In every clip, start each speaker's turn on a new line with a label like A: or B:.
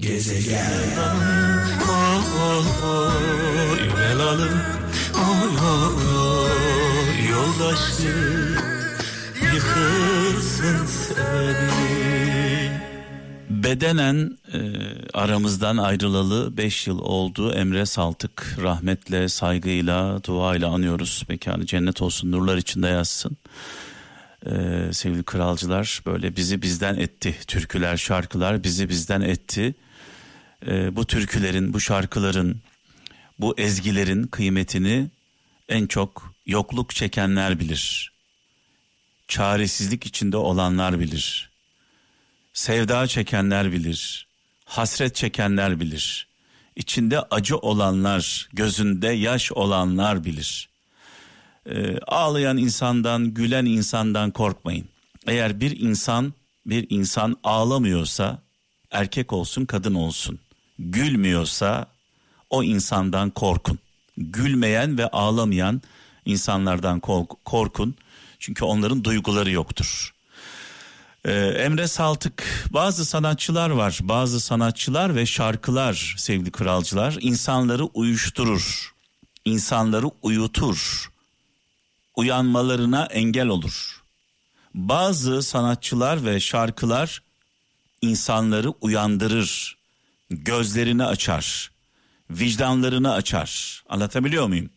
A: Gezegen Yönel alım oh, oh, oh, Yoldaşı Yıkılsın seni
B: Bedenen e, aramızdan ayrılalı 5 yıl oldu. Emre Saltık rahmetle, saygıyla, duayla anıyoruz. Mekanı cennet olsun, nurlar içinde yazsın. E, sevgili kralcılar böyle bizi bizden etti. Türküler, şarkılar bizi bizden etti. E, bu türkülerin, bu şarkıların, bu ezgilerin kıymetini en çok yokluk çekenler bilir. Çaresizlik içinde olanlar bilir Sevda çekenler bilir. Hasret çekenler bilir. İçinde acı olanlar, gözünde yaş olanlar bilir. Ee, ağlayan insandan, gülen insandan korkmayın. Eğer bir insan, bir insan ağlamıyorsa, erkek olsun, kadın olsun, gülmüyorsa o insandan korkun. Gülmeyen ve ağlamayan insanlardan korkun. Çünkü onların duyguları yoktur. Ee, Emre Saltık bazı sanatçılar var bazı sanatçılar ve şarkılar sevgili kralcılar insanları uyuşturur insanları uyutur uyanmalarına engel olur bazı sanatçılar ve şarkılar insanları uyandırır gözlerini açar vicdanlarını açar anlatabiliyor muyum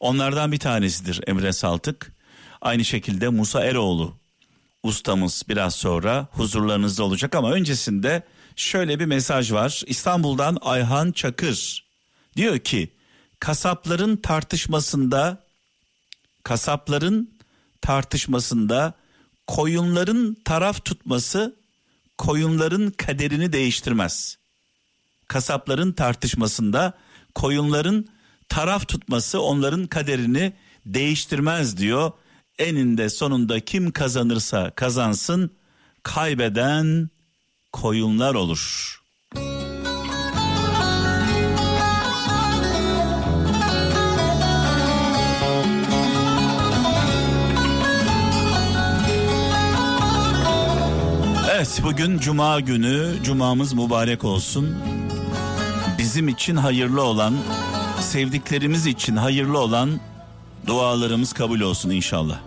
B: onlardan bir tanesidir Emre Saltık aynı şekilde Musa Eroğlu ustamız biraz sonra huzurlarınızda olacak ama öncesinde şöyle bir mesaj var. İstanbul'dan Ayhan Çakır diyor ki kasapların tartışmasında kasapların tartışmasında koyunların taraf tutması koyunların kaderini değiştirmez. Kasapların tartışmasında koyunların taraf tutması onların kaderini değiştirmez diyor eninde sonunda kim kazanırsa kazansın kaybeden koyunlar olur. Evet bugün cuma günü cumamız mübarek olsun. Bizim için hayırlı olan sevdiklerimiz için hayırlı olan Dualarımız kabul olsun inşallah.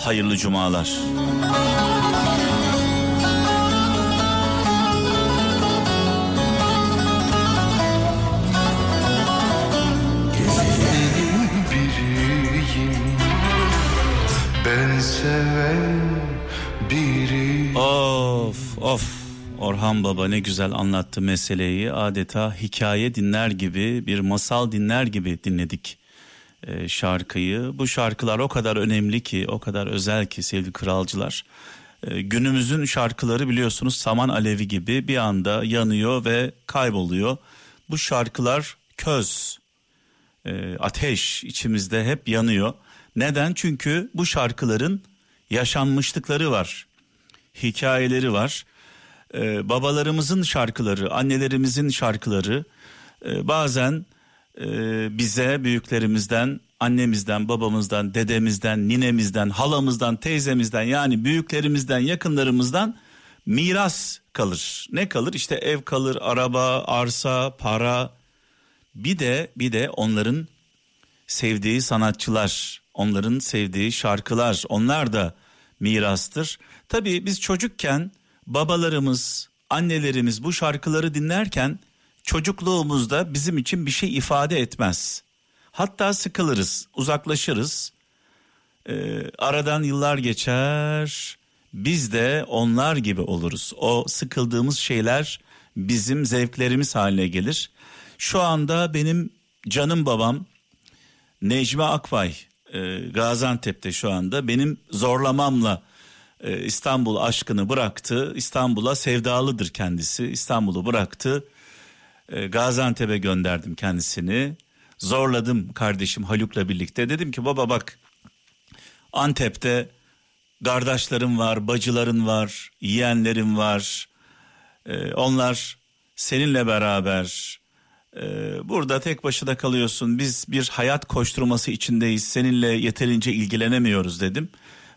B: Hayırlı cumalar. Ben seven biri. Of of. Orhan Baba ne güzel anlattı meseleyi. Adeta hikaye dinler gibi, bir masal dinler gibi dinledik e, şarkıyı. Bu şarkılar o kadar önemli ki, o kadar özel ki sevgili kralcılar. E, günümüzün şarkıları biliyorsunuz saman alevi gibi bir anda yanıyor ve kayboluyor. Bu şarkılar köz, e, ateş içimizde hep yanıyor. Neden? Çünkü bu şarkıların yaşanmışlıkları var, hikayeleri var. Ee, babalarımızın şarkıları, annelerimizin şarkıları e, bazen e, bize büyüklerimizden, annemizden, babamızdan, dedemizden, ninemizden, halamızdan, teyzemizden yani büyüklerimizden, yakınlarımızdan miras kalır. Ne kalır? İşte ev kalır, araba, arsa, para. Bir de bir de onların sevdiği sanatçılar, onların sevdiği şarkılar, onlar da mirastır. Tabii biz çocukken babalarımız, annelerimiz bu şarkıları dinlerken çocukluğumuzda bizim için bir şey ifade etmez. Hatta sıkılırız, uzaklaşırız. Ee, aradan yıllar geçer. Biz de onlar gibi oluruz. O sıkıldığımız şeyler bizim zevklerimiz haline gelir. Şu anda benim canım babam Necmi Akbay e, Gaziantep'te şu anda benim zorlamamla e, İstanbul aşkını bıraktı. İstanbul'a sevdalıdır kendisi. İstanbul'u bıraktı e, Gaziantep'e gönderdim kendisini. Zorladım kardeşim Haluk'la birlikte. Dedim ki baba bak Antep'te kardeşlerim var, bacıların var, yeğenlerim var. Ee, onlar seninle beraber e, burada tek başına kalıyorsun. Biz bir hayat koşturması içindeyiz. Seninle yeterince ilgilenemiyoruz dedim.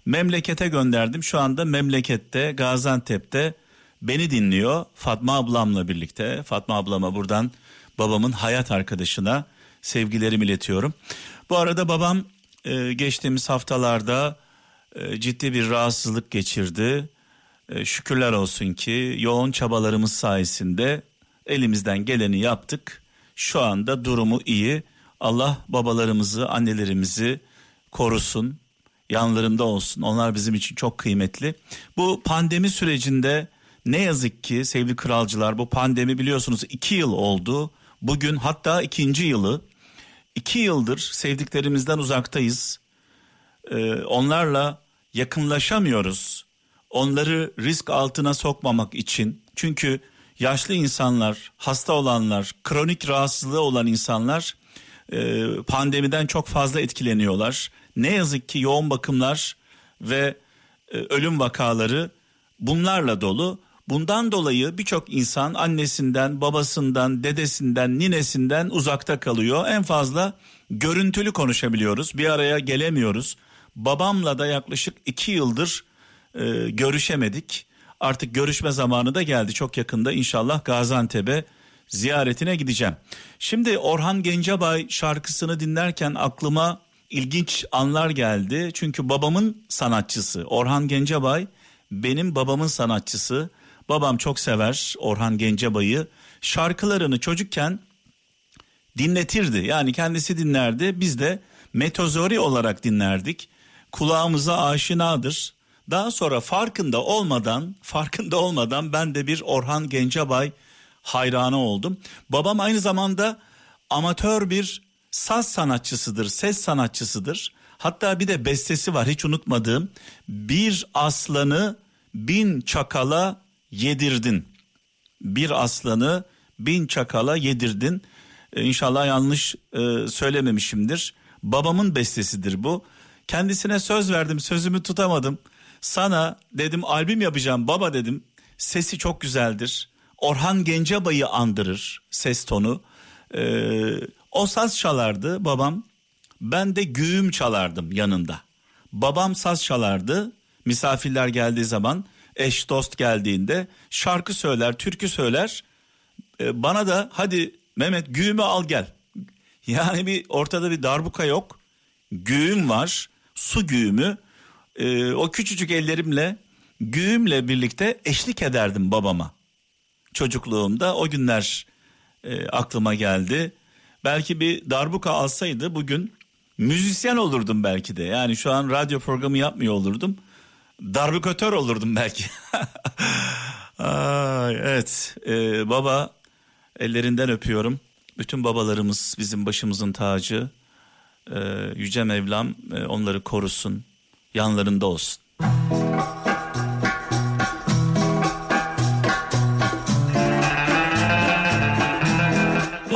B: Memlekete gönderdim. Şu anda memlekette Gaziantep'te beni dinliyor Fatma ablamla birlikte. Fatma ablama buradan babamın hayat arkadaşına sevgilerimi iletiyorum. Bu arada babam e, geçtiğimiz haftalarda e, ciddi bir rahatsızlık geçirdi. E, şükürler olsun ki yoğun çabalarımız sayesinde elimizden geleni yaptık. Şu anda durumu iyi. Allah babalarımızı, annelerimizi korusun, yanlarında olsun. Onlar bizim için çok kıymetli. Bu pandemi sürecinde ne yazık ki sevgili kralcılar bu pandemi biliyorsunuz iki yıl oldu. Bugün hatta ikinci yılı. iki yıldır sevdiklerimizden uzaktayız. Ee, onlarla yakınlaşamıyoruz. Onları risk altına sokmamak için. Çünkü yaşlı insanlar, hasta olanlar, kronik rahatsızlığı olan insanlar e, pandemiden çok fazla etkileniyorlar. Ne yazık ki yoğun bakımlar ve e, ölüm vakaları bunlarla dolu. Bundan dolayı birçok insan annesinden, babasından, dedesinden, ninesinden uzakta kalıyor. En fazla görüntülü konuşabiliyoruz. Bir araya gelemiyoruz. Babamla da yaklaşık iki yıldır e, görüşemedik. Artık görüşme zamanı da geldi. Çok yakında inşallah Gaziantep'e ziyaretine gideceğim. Şimdi Orhan Gencebay şarkısını dinlerken aklıma ilginç anlar geldi. Çünkü babamın sanatçısı Orhan Gencebay benim babamın sanatçısı. Babam çok sever Orhan Gencebay'ı. Şarkılarını çocukken dinletirdi. Yani kendisi dinlerdi. Biz de metozori olarak dinlerdik. Kulağımıza aşinadır. Daha sonra farkında olmadan, farkında olmadan ben de bir Orhan Gencebay hayranı oldum. Babam aynı zamanda amatör bir saz sanatçısıdır, ses sanatçısıdır. Hatta bir de bestesi var hiç unutmadığım. Bir aslanı bin çakala yedirdin. Bir aslanı bin çakala yedirdin. Ee, inşallah yanlış e, söylememişimdir. Babamın bestesidir bu. Kendisine söz verdim, sözümü tutamadım. Sana dedim albüm yapacağım baba dedim. Sesi çok güzeldir. Orhan Gencebay'ı andırır ses tonu. Ee, o saz çalardı babam. Ben de güğüm çalardım yanında. Babam saz çalardı. Misafirler geldiği zaman eş dost geldiğinde şarkı söyler, türkü söyler. Ee, bana da hadi Mehmet güğümü al gel. Yani bir ortada bir darbuka yok. Güğüm var, su güğümü. Ee, o küçücük ellerimle güğümle birlikte eşlik ederdim babama. Çocukluğumda o günler e, aklıma geldi. Belki bir darbuka alsaydı bugün müzisyen olurdum belki de. Yani şu an radyo programı yapmıyor olurdum. Darbukatör olurdum belki. Ay, evet ee, baba ellerinden öpüyorum. Bütün babalarımız bizim başımızın tacı. Ee, Yüce Mevlam e, onları korusun, yanlarında olsun.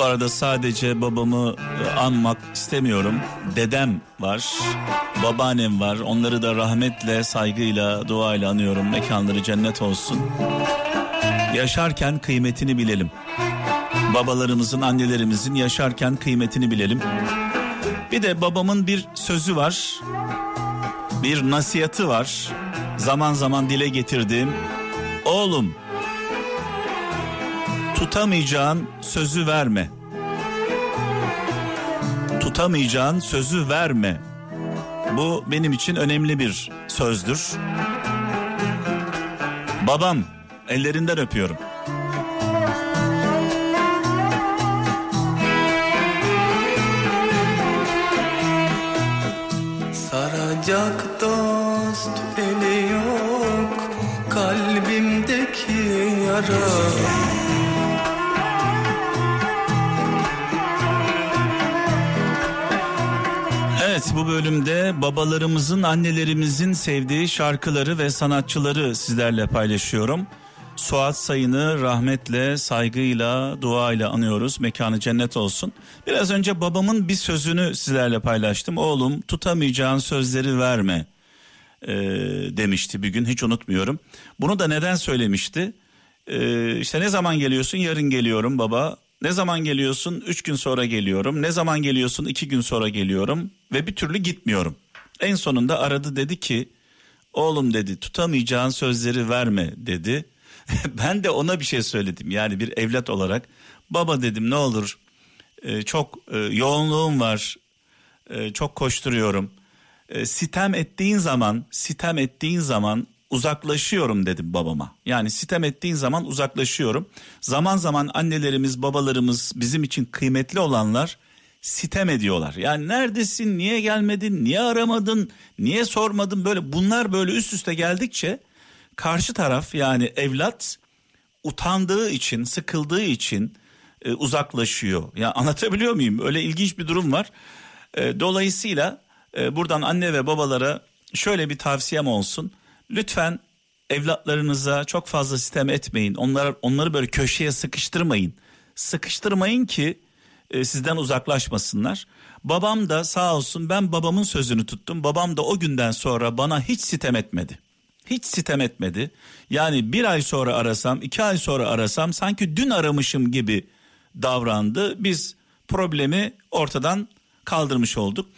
B: Arada sadece babamı e, anmak istemiyorum. Dedem var, babaannem var. Onları da rahmetle, saygıyla, duayla anıyorum. Mekanları cennet olsun. Yaşarken kıymetini bilelim. Babalarımızın, annelerimizin yaşarken kıymetini bilelim. Bir de babamın bir sözü var. Bir nasihatı var. Zaman zaman dile getirdiğim. Oğlum tutamayacağın sözü verme. Tutamayacağın sözü verme. Bu benim için önemli bir sözdür. Babam ellerinden öpüyorum.
A: Saracak dost eli yok kalbimdeki yara.
B: Bu bölümde babalarımızın, annelerimizin sevdiği şarkıları ve sanatçıları sizlerle paylaşıyorum. Suat Sayın'ı rahmetle, saygıyla, duayla anıyoruz. Mekanı cennet olsun. Biraz önce babamın bir sözünü sizlerle paylaştım. Oğlum tutamayacağın sözleri verme e, demişti bir gün hiç unutmuyorum. Bunu da neden söylemişti? E, işte ne zaman geliyorsun? Yarın geliyorum baba. Ne zaman geliyorsun? Üç gün sonra geliyorum. Ne zaman geliyorsun? İki gün sonra geliyorum. Ve bir türlü gitmiyorum. En sonunda aradı dedi ki oğlum dedi tutamayacağın sözleri verme dedi. ben de ona bir şey söyledim. Yani bir evlat olarak baba dedim ne olur e, çok e, yoğunluğum var. E, çok koşturuyorum. Sitem ettiğin zaman, sitem ettiğin zaman uzaklaşıyorum dedim babama. Yani sitem ettiğin zaman uzaklaşıyorum. Zaman zaman annelerimiz, babalarımız bizim için kıymetli olanlar sitem ediyorlar. Yani neredesin, niye gelmedin, niye aramadın, niye sormadın böyle bunlar böyle üst üste geldikçe karşı taraf yani evlat utandığı için, sıkıldığı için e, uzaklaşıyor. Ya yani anlatabiliyor muyum? Öyle ilginç bir durum var. E, dolayısıyla e, buradan anne ve babalara şöyle bir tavsiyem olsun. Lütfen evlatlarınıza çok fazla sistem etmeyin. Onları onları böyle köşeye sıkıştırmayın. Sıkıştırmayın ki e, sizden uzaklaşmasınlar. Babam da sağ olsun ben babamın sözünü tuttum. Babam da o günden sonra bana hiç sitem etmedi. Hiç sitem etmedi. Yani bir ay sonra arasam, iki ay sonra arasam sanki dün aramışım gibi davrandı. Biz problemi ortadan kaldırmış olduk.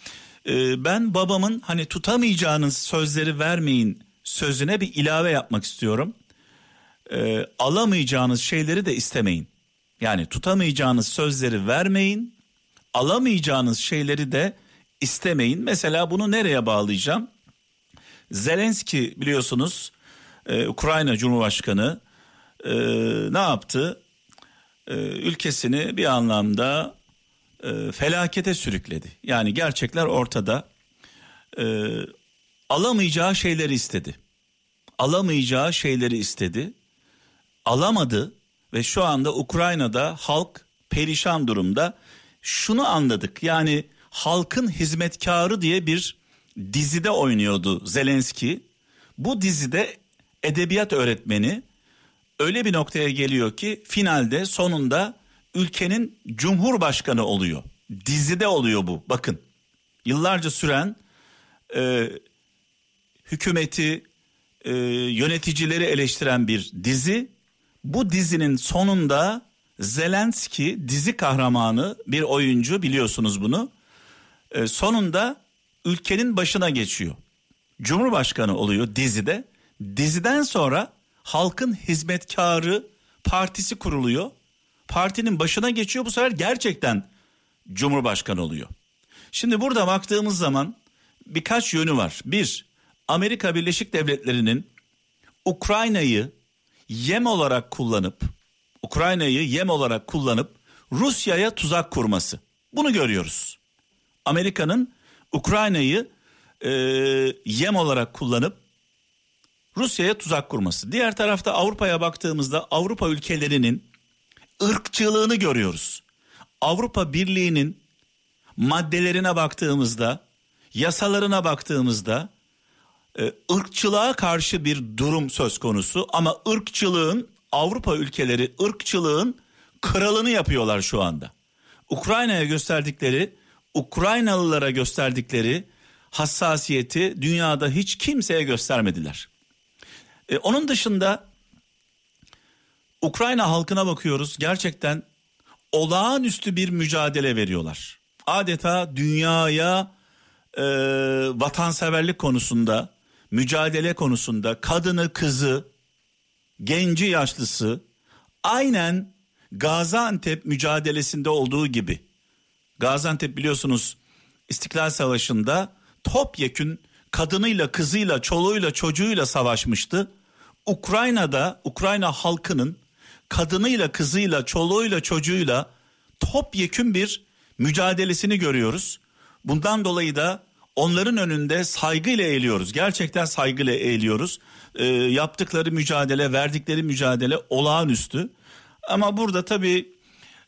B: Ee, ben babamın hani tutamayacağınız sözleri vermeyin sözüne bir ilave yapmak istiyorum. Ee, alamayacağınız şeyleri de istemeyin. Yani tutamayacağınız sözleri vermeyin, alamayacağınız şeyleri de istemeyin. Mesela bunu nereye bağlayacağım? Zelenski biliyorsunuz e, Ukrayna Cumhurbaşkanı e, ne yaptı? E, ülkesini bir anlamda e, felakete sürükledi. Yani gerçekler ortada. E, alamayacağı şeyleri istedi. Alamayacağı şeyleri istedi. Alamadı ve şu anda Ukrayna'da halk perişan durumda. Şunu anladık yani halkın hizmetkarı diye bir dizide oynuyordu Zelenski. Bu dizide edebiyat öğretmeni öyle bir noktaya geliyor ki finalde sonunda ülkenin cumhurbaşkanı oluyor. Dizide oluyor bu bakın. Yıllarca süren e, hükümeti e, yöneticileri eleştiren bir dizi. Bu dizinin sonunda Zelenski dizi kahramanı bir oyuncu biliyorsunuz bunu. E, sonunda ülkenin başına geçiyor. Cumhurbaşkanı oluyor dizide. Diziden sonra halkın hizmetkarı partisi kuruluyor. Partinin başına geçiyor bu sefer gerçekten cumhurbaşkanı oluyor. Şimdi burada baktığımız zaman birkaç yönü var. Bir, Amerika Birleşik Devletleri'nin Ukrayna'yı yem olarak kullanıp Ukrayna'yı yem olarak kullanıp Rusya'ya tuzak kurması. Bunu görüyoruz. Amerika'nın Ukrayna'yı e, yem olarak kullanıp Rusya'ya tuzak kurması. Diğer tarafta Avrupa'ya baktığımızda Avrupa ülkelerinin ırkçılığını görüyoruz. Avrupa Birliği'nin maddelerine baktığımızda, yasalarına baktığımızda ırkçılığa karşı bir durum söz konusu ama ırkçılığın Avrupa ülkeleri ırkçılığın kralını yapıyorlar şu anda. Ukrayna'ya gösterdikleri, Ukraynalılara gösterdikleri hassasiyeti dünyada hiç kimseye göstermediler. E, onun dışında Ukrayna halkına bakıyoruz gerçekten olağanüstü bir mücadele veriyorlar. Adeta dünyaya e, vatanseverlik konusunda, mücadele konusunda kadını, kızı, genci, yaşlısı aynen Gaziantep mücadelesinde olduğu gibi. Gaziantep biliyorsunuz İstiklal Savaşı'nda topyekün kadınıyla, kızıyla, çoluğuyla, çocuğuyla savaşmıştı. Ukrayna'da Ukrayna halkının kadınıyla, kızıyla, çoluğuyla, çocuğuyla topyekün bir mücadelesini görüyoruz. Bundan dolayı da onların önünde saygıyla eğiliyoruz. Gerçekten saygıyla eğiliyoruz. E, yaptıkları mücadele, verdikleri mücadele olağanüstü. Ama burada tabii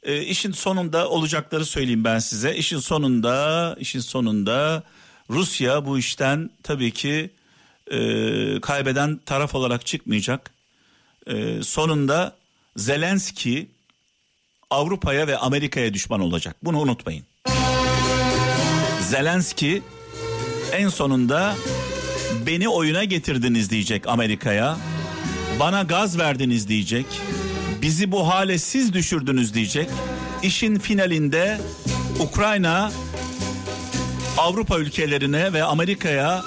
B: e, işin sonunda olacakları söyleyeyim ben size. İşin sonunda, işin sonunda Rusya bu işten tabii ki e, kaybeden taraf olarak çıkmayacak. E, sonunda Zelenski Avrupa'ya ve Amerika'ya düşman olacak. Bunu unutmayın. Zelenski en sonunda beni oyuna getirdiniz diyecek Amerika'ya. Bana gaz verdiniz diyecek. Bizi bu hale siz düşürdünüz diyecek. İşin finalinde Ukrayna Avrupa ülkelerine ve Amerika'ya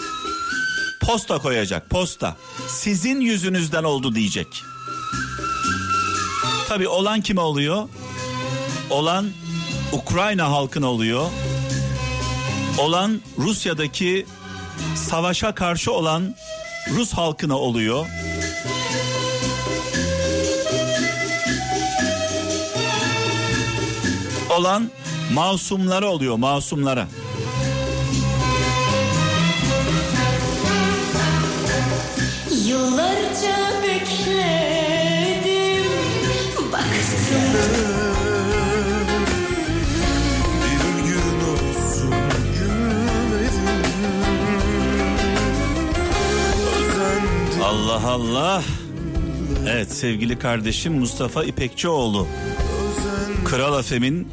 B: posta koyacak posta. Sizin yüzünüzden oldu diyecek. Tabi olan kime oluyor? Olan Ukrayna halkına oluyor. Olan Rusya'daki savaşa karşı olan Rus halkına oluyor. Olan masumlara oluyor, masumlara. Yıllarca bekledim baktım Allah Allah. Evet sevgili kardeşim Mustafa İpekçioğlu. Kral Afem'in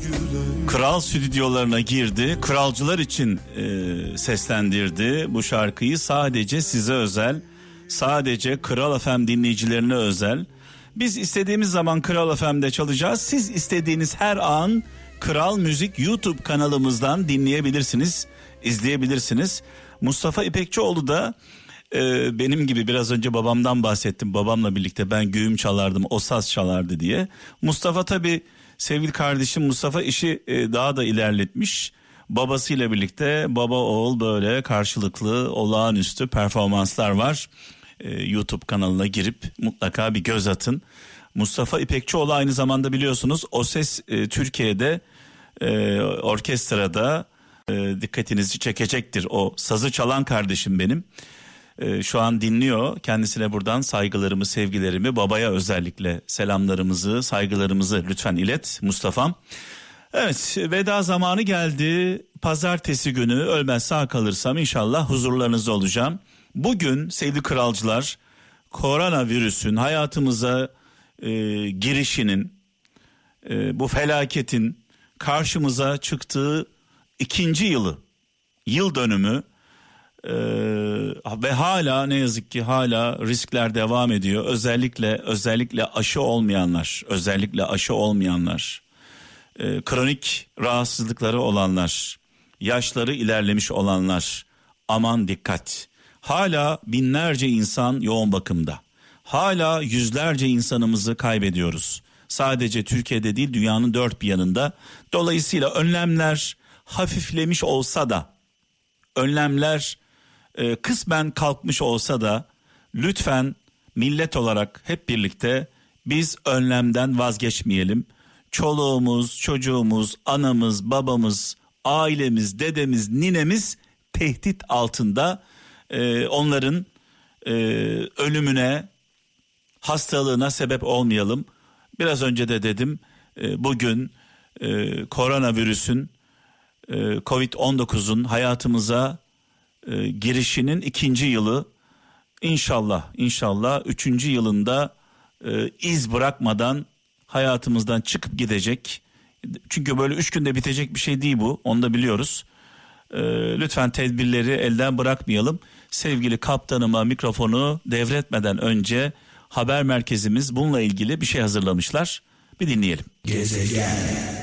B: kral stüdyolarına girdi. Kralcılar için e, seslendirdi bu şarkıyı. Sadece size özel. Sadece Kral Afem dinleyicilerine özel. Biz istediğimiz zaman Kral FM'de çalacağız. Siz istediğiniz her an Kral Müzik YouTube kanalımızdan dinleyebilirsiniz, izleyebilirsiniz. Mustafa İpekçioğlu da e, benim gibi biraz önce babamdan bahsettim. Babamla birlikte ben güğüm çalardım, o saz çalardı diye. Mustafa tabii sevgili kardeşim Mustafa işi e, daha da ilerletmiş. Babasıyla birlikte baba oğul böyle karşılıklı olağanüstü performanslar var. E, YouTube kanalına girip mutlaka bir göz atın. Mustafa İpekçioğlu aynı zamanda biliyorsunuz O Ses e, Türkiye'de e, orkestrada e, dikkatinizi çekecektir. O sazı çalan kardeşim benim. E, şu an dinliyor. Kendisine buradan saygılarımı, sevgilerimi, babaya özellikle selamlarımızı, saygılarımızı lütfen ilet Mustafa'm. Evet veda zamanı geldi. Pazartesi günü ölmez sağ kalırsam inşallah huzurlarınızda olacağım. Bugün sevgili kralcılar koronavirüsün hayatımıza e, girişinin e, bu felaketin karşımıza çıktığı ikinci yılı yıl dönümü ee, ve hala ne yazık ki hala riskler devam ediyor. Özellikle özellikle aşı olmayanlar, özellikle aşı olmayanlar, e, kronik rahatsızlıkları olanlar, yaşları ilerlemiş olanlar aman dikkat. Hala binlerce insan yoğun bakımda. Hala yüzlerce insanımızı kaybediyoruz. Sadece Türkiye'de değil dünyanın dört bir yanında. Dolayısıyla önlemler hafiflemiş olsa da önlemler e, kısmen kalkmış olsa da lütfen millet olarak hep birlikte biz önlemden vazgeçmeyelim. Çoluğumuz, çocuğumuz, anamız, babamız, ailemiz, dedemiz, ninemiz tehdit altında. Ee, onların e, ölümüne, hastalığına sebep olmayalım. Biraz önce de dedim e, bugün e, koronavirüsün, e, Covid-19'un hayatımıza e, girişinin ikinci yılı inşallah inşallah üçüncü yılında e, iz bırakmadan hayatımızdan çıkıp gidecek. Çünkü böyle üç günde bitecek bir şey değil bu onu da biliyoruz. E, lütfen tedbirleri elden bırakmayalım. Sevgili kaptanıma mikrofonu devretmeden önce haber merkezimiz bununla ilgili bir şey hazırlamışlar. Bir dinleyelim. Gezegen